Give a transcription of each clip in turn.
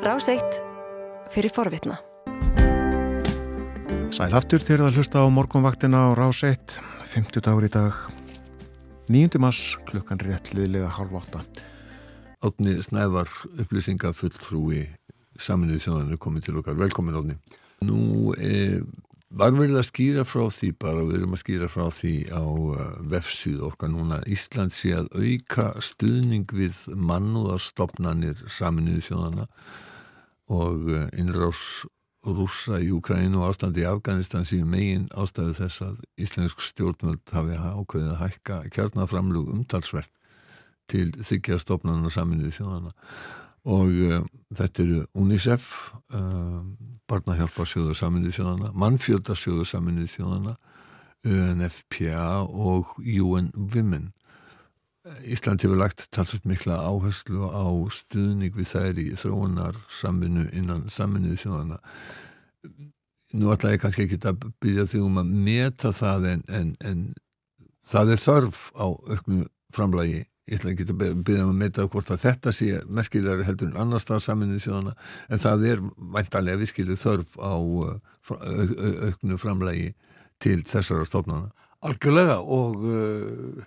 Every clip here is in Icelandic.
Ráseitt fyrir forvitna. Sæl aftur þegar það hlusta á morgunvaktina á Ráseitt, 50 dagur í dag, 9. mars, klukkan rétt liðlega halv átta. Átni Snævar, upplýsingafulltrúi saminuði þjóðanir komið til okkar. Velkomin Átni. Nú e, var verið að skýra frá því bara, við erum að skýra frá því á uh, vefsíð okkar núna. Ísland sé að auka stuðning við mannúðarstofnanir saminuði þjóðana og uh, innrás rúsa í Ukrænu og ástandi í Afganistan síðan megin ástæðu þess að íslensk stjórnvöld hafi ákveðið að hækka kjarnaframlug umtalsvert til þryggja stofnana saminuði þjóðana og uh, þetta eru UNICEF uh, Barnahjálparsjóður saminuði þjóðana Mannfjöldarsjóður saminuði þjóðana UNFPA og UN Women. Ísland hefur lagt talsveit mikla áherslu á stuðning við þær í þróunar saminu innan saminuði þjóðana nú ætla ég kannski ekki að byrja því um að meta það en, en, en það er þörf á auknu framlægi ég ætla ekki að byrja um að meta hvort að þetta sé merkilegar heldur en annars það saminuði þjóðana en það er væntalega virkileg þörf á auknu framlægi til þessara stofnana Algjörlega og uh,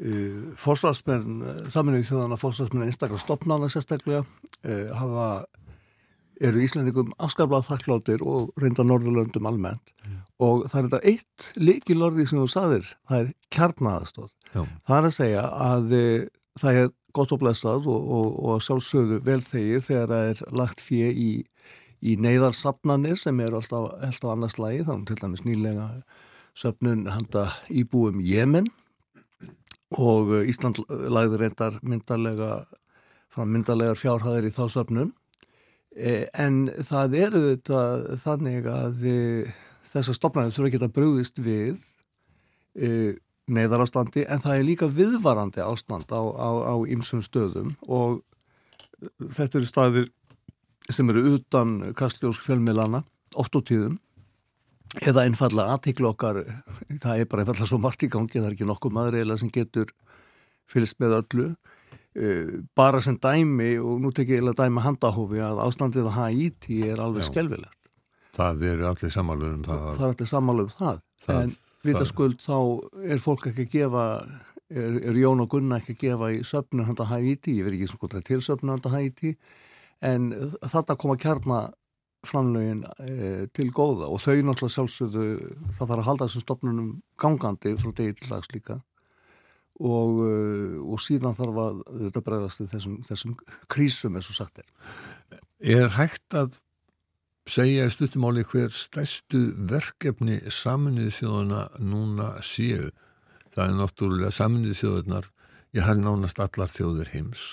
uh, fórsvarsmenn saminuði þjóðana, fórsvarsmenn einstaklega stopnana sérstaklega uh, hafa eru Íslandingum afskaflað þakkláttir og reynda Norðurlöndum almennt mm. Og það er þetta eitt líkilorði sem þú saðir, það er kjarnaðastóð. Það er að segja að e, það er gott og blessað og, og, og sjálfsögðu vel þegir þegar það er lagt fyrir í, í neyðarsapnanir sem eru alltaf, alltaf annars lagi, þannig til dæmis nýlega söpnun handa íbúum Jemen og Ísland lagði reyndar myndarlega frá myndarlegar fjárhæðir í þá söpnun en það eru þetta þannig að þessar stopnæðin þurfa að brúðist við e, neyðarástandi en það er líka viðvarandi ástand á, ýmsum stöðum og þetta eru staðir sem eru utan kastljós fjölmilana oft á tíðum eða einfalla aðtikla okkar það er bara einfalla svo margt í gangi það er ekki nokkuð maður eða sem getur fylgst með öllu. Uh, bara sem dæmi og nú tekið ég að dæmi handahófi að ástandið á Haiti er alveg skelvilegt Það eru allir samanlöfum um það. Það er allir samanlöfum um það, það en vitaskuld þá er fólk ekki að gefa er, er Jón og Gunna ekki að gefa í söfnu handa Haiti, ég veit ekki svona til söfnu handa Haiti. En þetta kom að kjarna framlögin e, til góða og þau náttúrulega sjálfsögðu það þarf að halda þessum stopnunum gangandi frá degi til dags líka. Og, uh, og síðan þarf að þetta bregðast þessum, þessum krísum eins og sagt er. Er hægt að segja í stuttumáli hver stærstu verkefni saminnið þjóðuna núna séu? Það er náttúrulega saminnið þjóðunar, ég har nánast allar þjóður heims,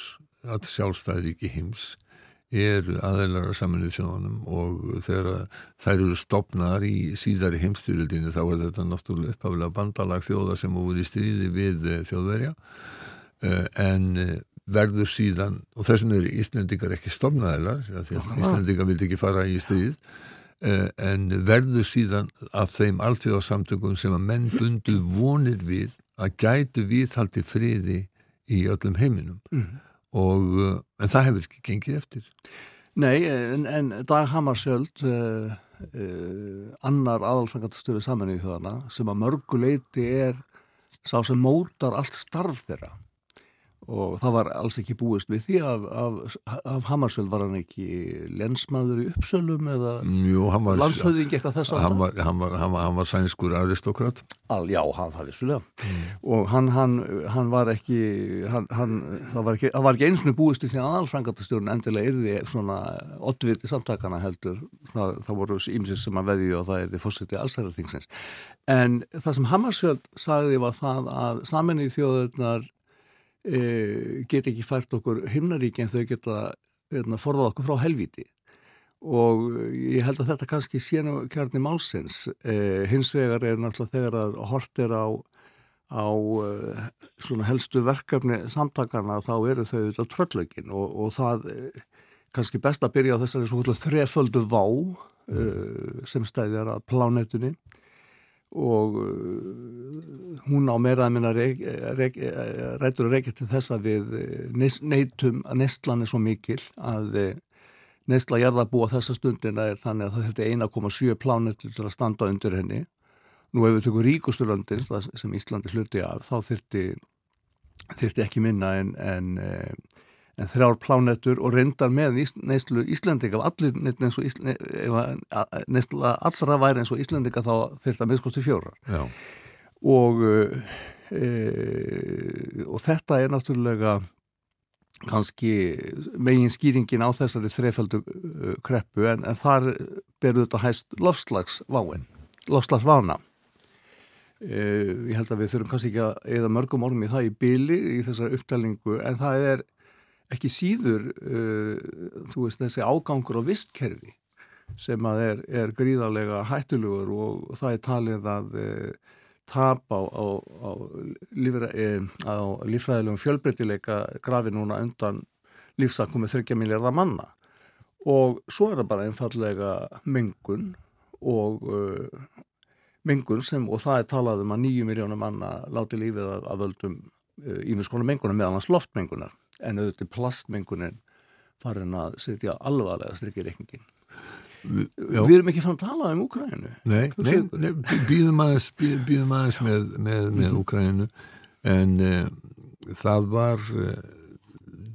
all sjálfstæðir ekki heims eru aðeinslega saminuð þjóðanum og þegar þær eru stopnaðar í síðari heimstyrildinu þá er þetta náttúrulega upphafilega bandalag þjóða sem voru í stríði við þjóðverja eh, en eh, verður síðan, og þessum eru Íslandingar ekki stopnaðilar, því að Íslandingar vildi ekki fara í stríð en verður síðan að þeim alltjóðarsamtökum sem að menn bundu vonir við að gætu viðhaldi friði í öllum heiminum. Mm og uh, en það hefur ekki gengið eftir. Nei, en, en Dag Hammarskjöld uh, uh, annar aðalfengatastöru saman í þjóðana sem að mörguleiti er sá sem mótar allt starf þeirra og það var alls ekki búist við því af, af, af Hammarsvöld var hann ekki lensmaður í uppsölum eða landshauðing eitthvað þess að hann var, hann var, hann var, hann var sænskur aristokrat Al, Já, hann það vissulega. Mm. og hann var ekki það var ekki, ekki einsinu búist því að aðalfrangatastjórun endilega er því svona oddviti samtakana heldur. Það, það voru ímsins sem að veðju og það er því fórsetið allsæðarþingsins en það sem Hammarsvöld sagði var það að saminni þjóðurnar e, get ekki fært okkur himnaríki en þau geta hérna, forðað okkur frá helviti og ég held að þetta kannski sénu kjarni málsins. E, hins vegar er náttúrulega þegar að hort er á, á e, svona helstu verkefni samtakana þá eru þau auðvitað tröllögin og, og það e, kannski best að byrja á þessari svona þreföldu vá mm. sem stæðjar að plánetunni og uh, hún á meiraða minna rættur að reykja til þess að við uh, neytum að nestlan er svo mikil að uh, neysla jarðabúa þessa stundina er þannig að það þetta 1,7 plánetur til að standa undir henni. Nú ef við tökum ríkusturlöndin sem Íslandi hluti af þá þyrti ekki minna en, en, eh, en þrjár plánetur og reyndar með neyslu Íslandika allir neysla allra væri eins og Íslandika þá þyrta minnskosti fjórar. Já. Og, e, og þetta er náttúrulega kannski megin skýringin á þessari þrefaldu kreppu en, en þar berur þetta hæst lofslagsváin, lofslagsvána. Uh, ég held að við þurfum kannski ekki að eða mörgum orðum í það í byli í þessari upptælingu en það er ekki síður uh, veist, þessi ágangur á vistkerfi sem að er, er gríðarlega hættulugur og það er talið að uh, tap á, á, á, e, á lífræðilegum fjölbreytileika grafi núna undan lífsakum með 30 miljardar manna. Og svo er það bara einfallega mengun og uh, mengun sem, og það er talað um að 9 miljónum manna láti lífið af, af völdum ímiðskona uh, mengunar meðan hans loftmengunar en auðvitað plastmengunin farin að setja alvarlega strykkireikningin Vi, við erum ekki fann að tala um Úkrænu Nei, nei, nei býðum aðeins, býðum aðeins með, með, með mhm. Úkrænu en uh, það var uh,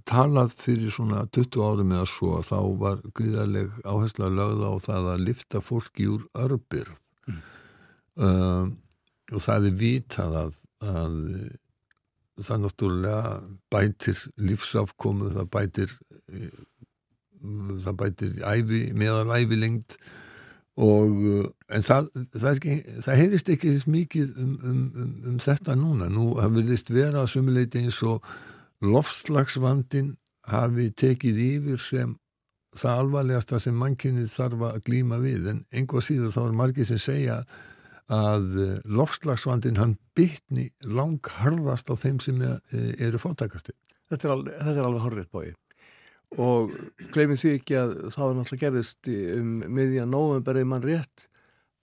talað fyrir svona 20 árum eða svo þá var gríðarleg áhersla að lögða á það að lifta fólki úr örbyrð mm. uh, og það er vitað að, að það náttúrulega bætir lífsafkomu, það bætir það bætir æfi, meðal æfi lengt og en það, það, ekki, það heyrist ekki mikið um, um, um, um þetta núna. Nú hafið þist vera að sumuleiti eins og loftslagsvandin hafi tekið yfir sem það alvarlegasta sem mannkynnið þarf að glýma við. En einhvað síður þá er margir sem segja að loftslagsvandin hann bytni lang harðast á þeim sem eru fátakasti Þetta er alveg, alveg horrið bóið og gleymið því ekki að það var náttúrulega gerðist um miðjan november eða mann rétt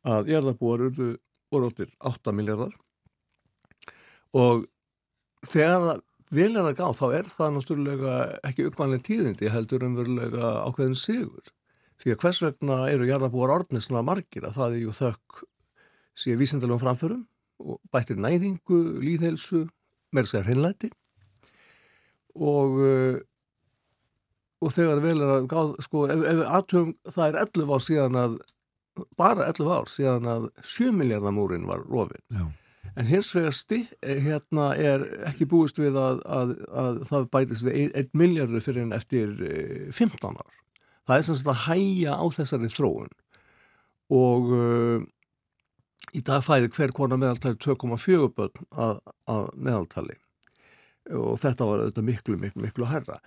að jarðabúar urðu orðóttir 8 miljardar og þegar það vil er það gá þá er það náttúrulega ekki uppvanlega tíðindi heldur umverulega ákveðin sigur. Því að hvers vegna eru jarðabúar orðnir svona margir að það er ju þökk síðan vísindalegum framförum og bættir næringu, líðhelsu að hreinlæti. Og og þegar vel er að gáð, sko, ef, ef aðtöfum það er 11 ár síðan að bara 11 ár síðan að 7 miljardamúrin var rofin Já. en hins vegar sti, eh, hérna er ekki búist við að, að, að það bætist við 1 miljardur fyrir en eftir 15 eh, ár. Það er sem sagt að hæja á þessari þróun. Og uh, í dag fæði hver konar meðaltali 2,4 börn að, að meðaltali. Og þetta var auðvitað miklu, miklu, miklu hærra.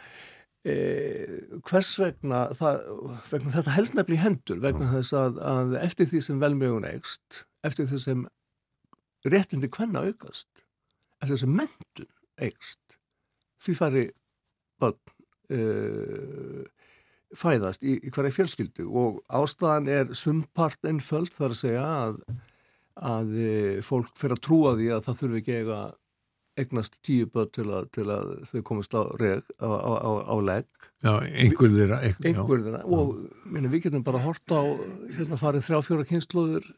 Eh, hvers vegna, það, vegna þetta helst nefnilega hendur vegna þess að, að eftir því sem velmjögun eigst, eftir því sem réttindi hvenna aukast eftir því sem mentun eigst því fari börn uh, fæðast í, í hverja fjölskyldu. Og ástæðan er sumpart ennföld þar að segja að, að eh, fólk fyrir að trúa því að það þurfi ekki eiga egnast tíu börn til að, til að þau komast á, reg, á, á, á legg. Já, einhver þeirra og minna, við getum bara hort á hérna farið þrjá fjóra kynnslóður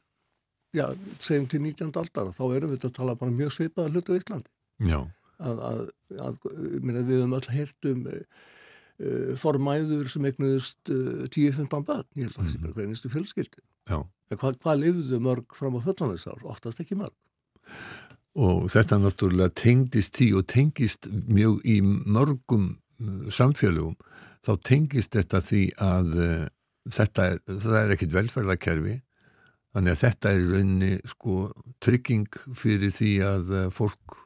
já, segjum til 19. aldar þá erum við að tala bara mjög svipaða hlutu á Íslandi. Já. Að, að, að minna, við höfum öll heyrt um uh, formæður sem eignuðist uh, 10-15 börn. Ég held að það sé mhm. bara greinistu fjölskyldi Hvað, hvað liðuðu mörg fram á föllanisár? Oftast ekki mörg og þetta náttúrulega tengist því og tengist mjög í mörgum uh, samfélögum þá tengist þetta því að uh, þetta er, er ekkit velferðarkerfi þannig að þetta er rauninni sko trygging fyrir því að uh, fólk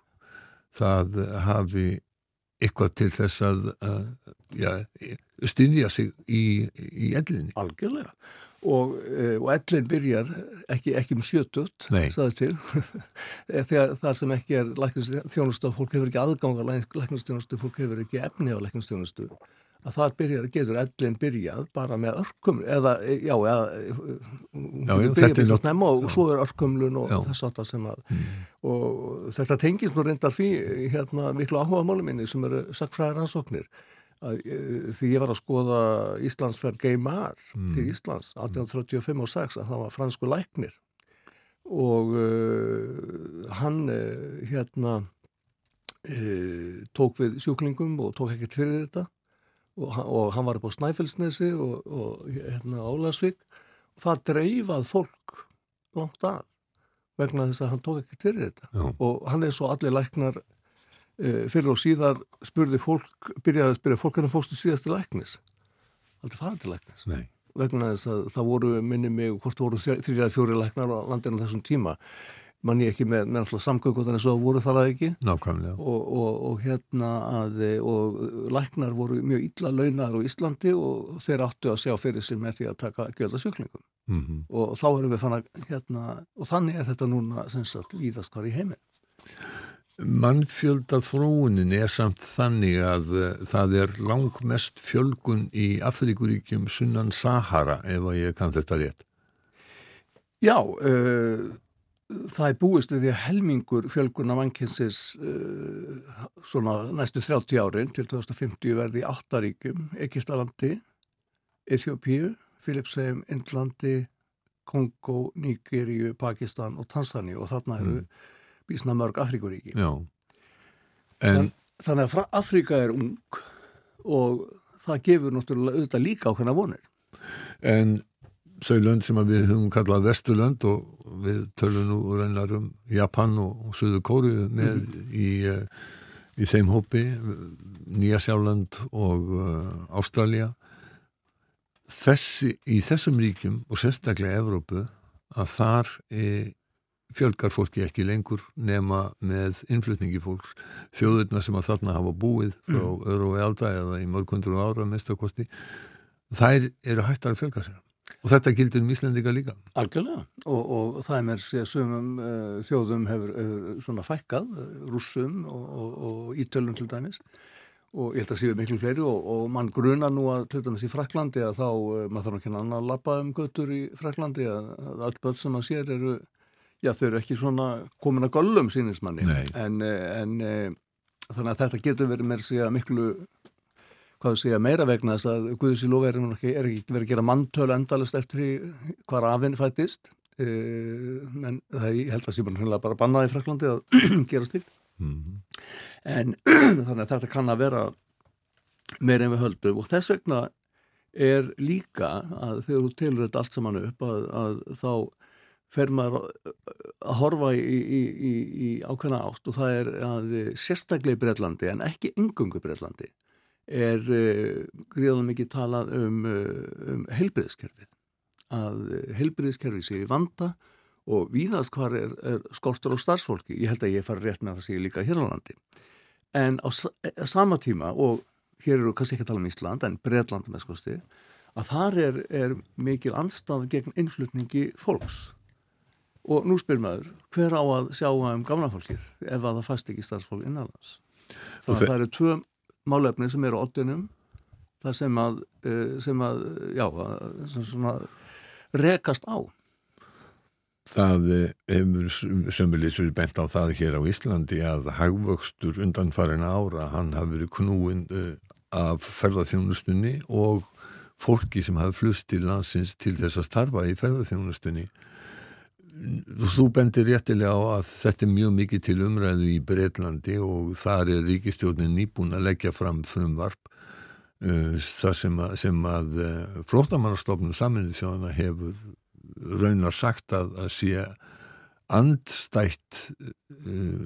það hafi eitthvað til þess að uh, ja, styðja sig í, í ellinni. Algjörlega og, eh, og ellin byrjar ekki, ekki um sjötut til. Þegar þar sem ekki er læknastjónustu fólk hefur ekki aðgang að læknastjónustu fólk hefur ekki efni á læknastjónustu að þar byrjar, getur ellin byrjað bara með örkumlu eða, já, eða já, já, þetta er snemma og svo er örkumlun og þess að það sem að mm. og þetta tengist nú reyndar fyrir hérna miklu áhuga málu minni sem eru sakfræðar ansóknir að, uh, því ég var að skoða Íslandsferð Geymar Mm. til Íslands 1835 og 6 að það var fransku læknir og uh, hann uh, hérna uh, tók við sjúklingum og tók ekkert fyrir þetta og, og hann var upp á Snæfellsnesi og, og hérna Ólasvík og það dreifað fólk langt að vegna þess að hann tók ekkert fyrir þetta Já. og hann er svo allir læknar fyrir og síðar spurði fólk, byrjaði að spyrja fólk hann fórstu síðast til læknis? Aldrei farið til læknis. Nei. vegna þess að það voru, minni mig, hvort voru þrjá fjóri læknar á landinu þessum tíma. Mann ég ekki með, með samgöngutan eins og voru það að ekki. Nákvæmlega. og, og, og hérna að og læknar voru mjög illa launar á Íslandi og þeir áttu að sjá fyrir sér með því að taka gjölda sjúklingum. Mm og þá erum við fann að hérna, og þannig er þetta núna sem sagt víðast hvar í heimi Mannfjölda þróunin er samt þannig að uh, það er langmest fjölgun í Afrikuríkjum sunnan Sahara ef að ég kann þetta rétt. Já, uh, það er búist við því að helmingur fjölguna mannkynsins uh, svona næstu 30 árin til 2050 verði í áttaríkjum, Egiptalandi, Eþjópíu, Filipsheim, Indlandi, Kongo, Nígeríu, Pakistan og Tansaníu og þarna eru Mm. Bísna mörg Afrikuríki. Já. En, Þannig að Afrika er ung og það gefur náttúrulega auðvitað líka ákveðna vonir. en þau lönd sem við höfum kallað Vesturlönd og við tölum nú reynar um Japan og, og Suður Kóru með í, uh, í þeim hópi, Nýja Sjáland og uh, Ástralja. Þessi, í þessum ríkjum og sérstaklega Evrópu að þar e, fjölgar fólki ekki lengur nema með innflutningi fólks. Þjóðurna sem að þarna hafa búið frá öðru og elda eða í mörgundur ára mistakosti þær eru hættar að fjölga sér. Og þetta gildir um Íslendinga líka. Algjörlega. Og, og það er mér sér sumum uh, þjóðum hefur, hefur svona fækkað, rússum og, og, og ítölum til dæmis. Og ég held að séu miklu fleiri og, og mann gruna nú að dæmis í Fraklandi að þá, uh, maður þarf ekki að lappa um göttur í Fraklandi að, að öll börn sem maður sér eru, já þau eru ekki svona komin að göllum sínismanni en, uh, en uh, þannig að þetta getur verið mér sér miklu hvað þú segja, meira vegna þess að Guðs í lofi er, er ekki verið að gera manntölu endalist eftir hvað afinn fættist uh, menn það ég held að sé bara bara bannað í Fraklandi að gera stíl mm. en þannig að þetta kann að vera meira en við höldum. Og þess vegna er líka að þegar þú telur þetta allt saman upp að, að þá fer maður að horfa í, í, í, ákveðna átt og það er að sérstaklega í Breitlandi en ekki engungu í Breitlandi er uh, gríðan mikið talað um, uh, um heilbriðskerfið að heilbriðskerfið sé vanda og víðast hvar er, er skortur á starfsfólki. Ég held að ég fari rétt með að það sé líka hér á landi. En á á sama tíma og hér eru kannski ekki að tala um Ísland en Breitland með skosti að þar er, er mikil anstað gegn innflutningi fólks og nú spyr maður hver á að sjá um gamla fólkið ef að það fæst ekki starfsfólk innanlands þannig að það eru tvö málefni sem eru oddunum það sem að, eh, sem að já, sem svona rekast á Það eh, hefur sömulis verið bent á það hér á Íslandi að hagvöxtur undanfarin ára, hann hafi verið knúin uh, af ferðarþjónustunni og fólki sem hafi flust til landsins til þess að starfa í ferðarþjónustunni. Þú bendir réttilega á að þetta er mjög mikið til umræðu í Breitlandi og þar er ríkistjórnin nýbúin að leggja fram frumvarp uh, það sem að, sem að uh, flótamannastofnum saminnið þjóðana hefur raunar sagt að, að sé andstætt uh,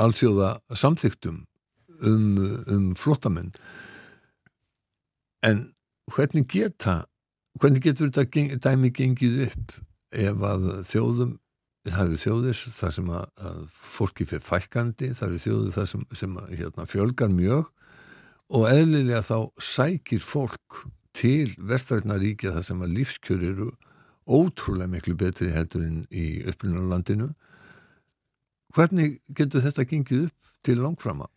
alþjóða samþyktum um, um flottamenn en hvernig geta hvernig getur þetta dæmi gengið upp ef að þjóðum það eru þjóðis þar sem að, að fólki fyrir fækandi, það eru þjóðir þar sem, sem að, hérna, fjölgar mjög og eðlilega þá sækir fólk til vestrætna ríkja þar sem að lífskjör eru ótrúlega miklu betri heldur en í upplunarlandinu hvernig getur þetta gengið upp til langframa?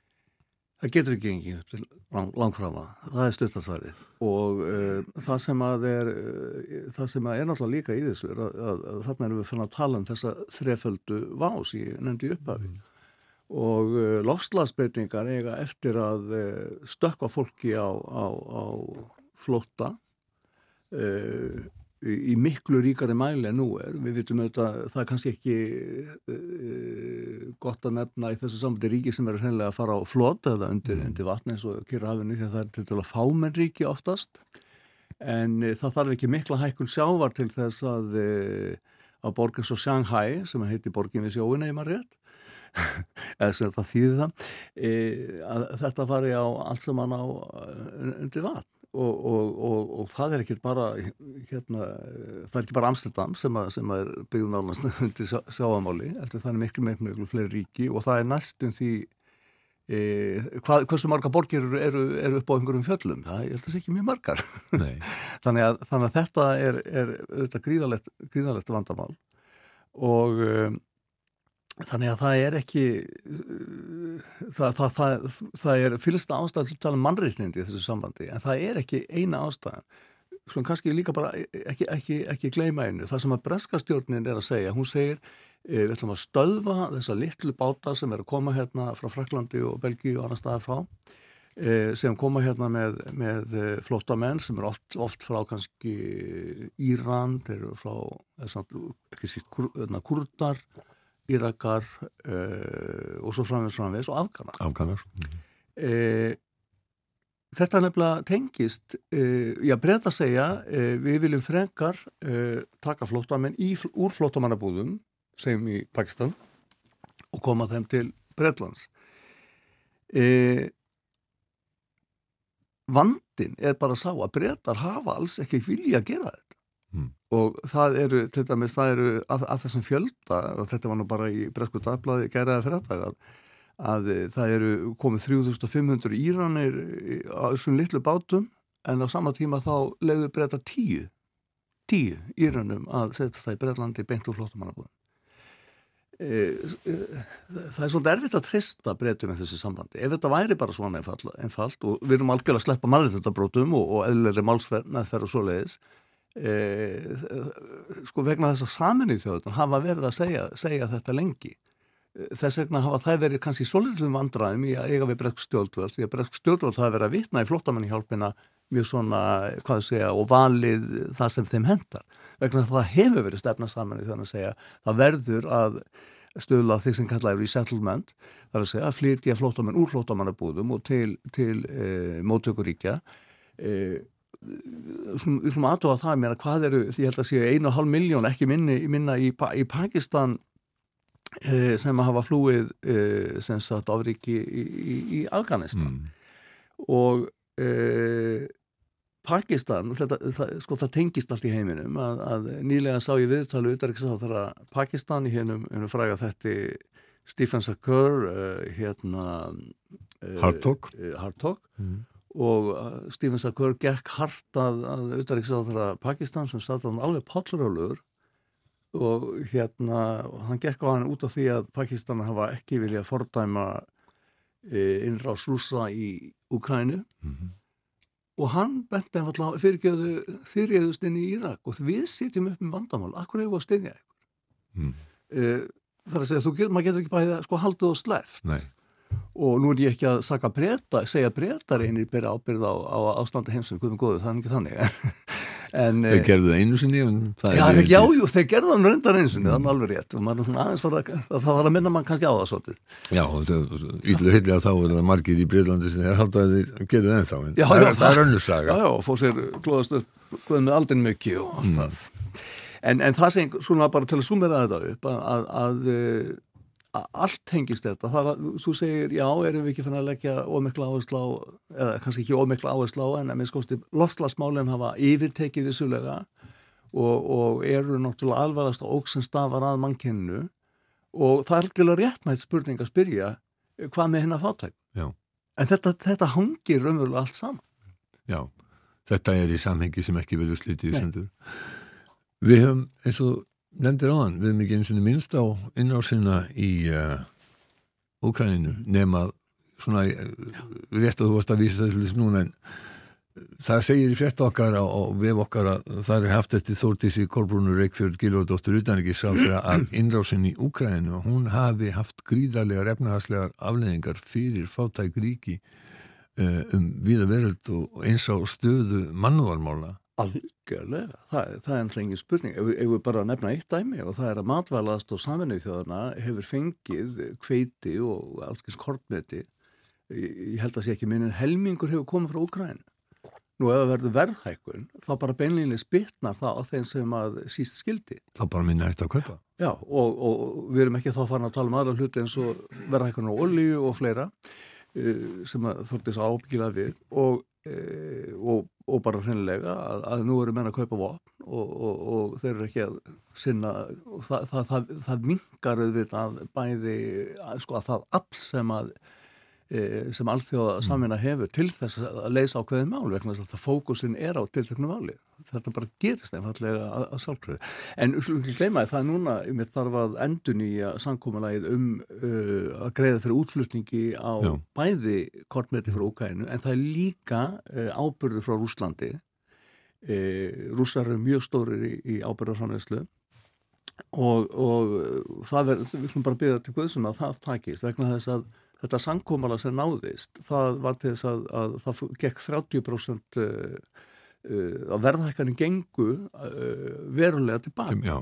Það getur ekki gengið upp til lang, langframa, það er stuttasvarið og uh, það sem að er, uh, það sem að er náttúrulega líka í þessu er að, að, að þarna erum við fann að tala um þessa þreföldu vás í nefndi upphafi. Og uh, lofslagsbreytingar eiga eftir að stökka fólki á, á, á flótta. Uh, í, miklu ríkari mæli en nú er. Við vitum auðvitað það er kannski ekki uh, gott að nefna í þessu samfélagi ríki sem eru hreinlega að fara á flót eða undir, undir vatni eins og kyrrahafinu því að það er til dæla fámenn ríki oftast. En uh, það þarf ekki mikla hækkun sjávar til þess að að borgin svo Shanghai sem heitir borgin við sjóin eða maður rétt. Eða sem það þýði það. Að þetta fari á allt sem hann á undir vatn og, og, og, og það er ekki bara hérna, það er ekki bara Amsterdam sem, að, sem að er byggðun álans undir sjáamáli, það er miklu, miklu, miklu fleiri ríki og það er næstum því e, hvað, hversu marga borgir eru, eru, eru upp á einhverjum fjöllum? Það er alltaf ekki mjög margar. Þannig, að, þannig að þetta er, er gríðalegt, gríðalegt vandamál og um, Þannig að það er ekki, það, það, það, það er fylgsta ástæðan til að tala um mannreitnindi í þessu sambandi, en það er ekki eina ástæðan. Svo kannski líka bara ekki, ekki, ekki gleyma einu. Það sem að breskastjórnin er að segja, hún segir eh, við ætlum að stöðva þessa litlu báta sem er að koma hérna frá Fraklandi og Belgíu og annar staðar frá, sem koma hérna með, með flótamenn sem er oft, oft frá kannski Íran, þeir eru frá, ekki síst, hérna, kurdar, Írakar uh, og svo framvegs framvegs og Afganar. Afganar. Uh, þetta nefnilega tengist, uh, já breyta að segja, við viljum frekar taka flótamenn úr flótamannabúðum, segjum í Pakistan, og koma þeim til Breitlands. Vandin er bara að sá að breytar hafa alls ekki vilja að gera þetta. Mm. og það eru, til dæmis, það eru af, af þessum fjölda, og þetta var nú bara í Bresku dagblæði gæraða fyrir þetta að, að það eru komið 3500 íranir á þessum litlu bátum en á sama tíma þá leiður breyta tíu tíu íranum að setja það í Breitlandi beint úr flottumannabúðum e, e, það er svolítið erfitt að trista breytum með þessu sambandi ef þetta væri bara svona einfalt, einfalt og við erum algjörlega að sleppa marðindabrótum og, og eðleri málsmeðferð og svo leiðis Eh, sko vegna þess að saminnið þjóðun hafa verið að segja, segja þetta lengi. Eh, þess vegna hafa það verið kannski solitlum vandraðum í að eiga við bregst stjórnvöld því að bregst stjórnvöld hafa verið að vitna í flottamennihjálpina mjög svona, hvað segja, og valið það sem þeim hendar vegna það hefur verið stefna saminnið þjóðun að segja það verður að stöðla því sem kallaði resettlement þar að segja að flytja flottamenn úr flottamannabúðum og til, til e, móttökuríkja. E, við slumum aðtóa það mér að hvað eru, því ég held að séu einu og hálf miljón ekki minni, minna í, í Pakistan eh, sem hafa flúið eh, sem sagt áfriki í, í, í Afganistan. Mm. og eh, Pakistan, þetta, það, sko það tengist allt í heiminum að, að nýlega sá ég viðtalu utariksáþara Pakistan í hennum fræga þetta Stephen Sakur eh, hérna Hartog eh, Hartog mm og uh, Stephen Sakur gekk hart að, að auðvitaðriksráðara Pakistan sem satt á hann alveg palluröflugur og hérna hann gekk á hann út af því að Pakistan hafa ekki vilja fordæma e, innráðs rúsa í Ukrænu mm -hmm. og hann benti einfallega fyrirgjöðu þyrriðust inn í Írak. Og við sitjum upp með vandamál, akkur hefur að steyðja eitthvað mm. e, þar að segja, þú, maður getur ekki bæðið að sko haldið og sleft Nei og nú er ég ekki að saka breyta, segja breytar einir byrja ábyrð á, á ástandi heimsum, guðum góður, það er ekki þannig. En, Þeir gerðu það einu sinni Já, já, jú, þeir gerðu það reyndar einu sinni, mm. er alveg rétt. Og maður er svona aðeins fara, það þarf að minna mann kannski á það svolítið. Já, yllu hillega þá er það margir í Breitlandi sem þeir halda að þeir gerðu það ennþá en já, það, já, það er önnur saga. Já, já, fóð sér glóðast upp glóðum með aldinn mykki og allt mm. það. En, en það sem, svona bara til að sumera þetta upp að, að, að allt hengist þetta. Það, þú segir já, erum við ekki fann að leggja ómikla áherslu á, eða kannski ekki ómikla áherslu á en að minn skoðst lofslagsmálinn hafa yfirtekið þessulega og, og eru náttúrulega alvarlegast og óksinn stafar að mannkennu og það er algjörlega réttmætt spurning að spyrja hvað með hennar fátæk já. en þetta, þetta hangir raunverulega allt saman. Já, þetta er í samhengi sem ekki verður slítið í sendur Við höfum eins og nefndir áðan, við erum ekki eins og minnst á innásina í uh, Úkræninu nema svona uh, rétt að þú varst að vísa þessu núna en það segir í frétt okkar á, á vef okkar að það er haft eftir Þórtísi Kolbrúnur Reykjörð Gilvardóttur utanrikis á því að innrásin í Úkræðinu og hún hafi haft gríðarlegar efnahagslegar afleðingar fyrir fátæk ríki uh, um viða veröld og eins á stöðu mannúarmála Algjörlega, það, það er ennlega engin spurning. Ef, ef við bara nefna eitt dæmi og það er að matvalast og saminuð þjóðana hefur fengið kveiti og allskins kortneti. Ég held að sé ekki minn en helmingur hefur komið frá Úkræn. Nú ef það verður verðhækkun þá bara beinleginlega spytnar það á þeim sem að síst skildi. þá bara minna eitt að kaupa Já, og, og við erum ekki þá farin að tala um aðra hluti eins og verðhækkun á olíu og fleira uh, sem þóttist ábyggila við og, og, og bara hreinlega að, að nú eru menn að kaupa vopn og þeir eru ekki að sinna og það, það, það, það mingar auðvitað bæði sko, að það all sem að sem allþjóða samina hefur til þess að leysa ákveðin mál vegna þess að það fókusin er á tilteknu máli þetta bara gerist einfallega að, að sálpröðu. En slúðum ekki gleyma að það núna, mitt þarf að endun í að sankómalagið um uh, að greiða fyrir útflutningi á Já. bæði kortmeti frá Úkænu en það er líka uh, ábyrður frá Rúslandi. Uh, Rúsar eru mjög stórir í, í ábyrðarframlegslu og, og það er, við slúðum bara byrja til Guðsum að það takist vegna þess að þetta sankómala sem náðist, það var til þess að, að það gekk 30% uh, uh, að verðhækkanin gengu uh, verulega tilbaka.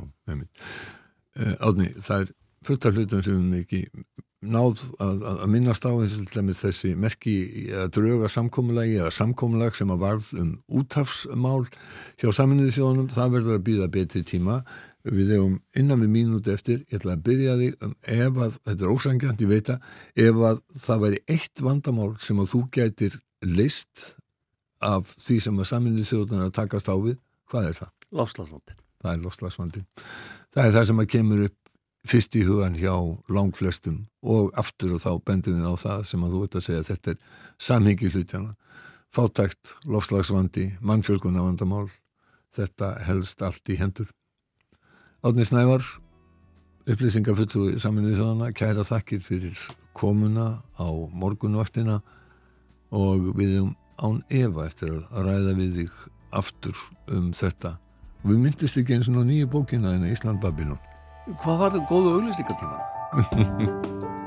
Átni, það er fullt af hlutum sem við ekki náð að, að minnast á þessi merki að drauga samkómulagi eða samkómulag sem að varð um útafsmál hjá saminuði þjóðunum, það verður að býða betri tíma við hefum innan við mínúti eftir ég ætla að byrja því um ef að þetta er ósangjant, ég veit að ef að það væri eitt vandamál sem að þú gætir list af því sem að saminuði þjóðunar að takast á við, hvað er það? Lofslagsvandin. Það er lofslagsvandin. Það er það sem að kemur upp fyrst í hugan hjá langflestum og aftur og þá bendum við á það sem að þú veit að segja að þetta er samhengi hlutjana fátækt, lofslagsvandi mannfjölguna vandamál þetta helst allt í hendur Átni Snævar upplýsingafulltrúi saminuði þjóðana kæra þakkir fyrir komuna á morgunvaktina og við um án Eva eftir að ræða við þig aftur um þetta við myndist ekki eins og nýju bókina en Ísland Babylon Hvað var það góðu auglýstingatímana?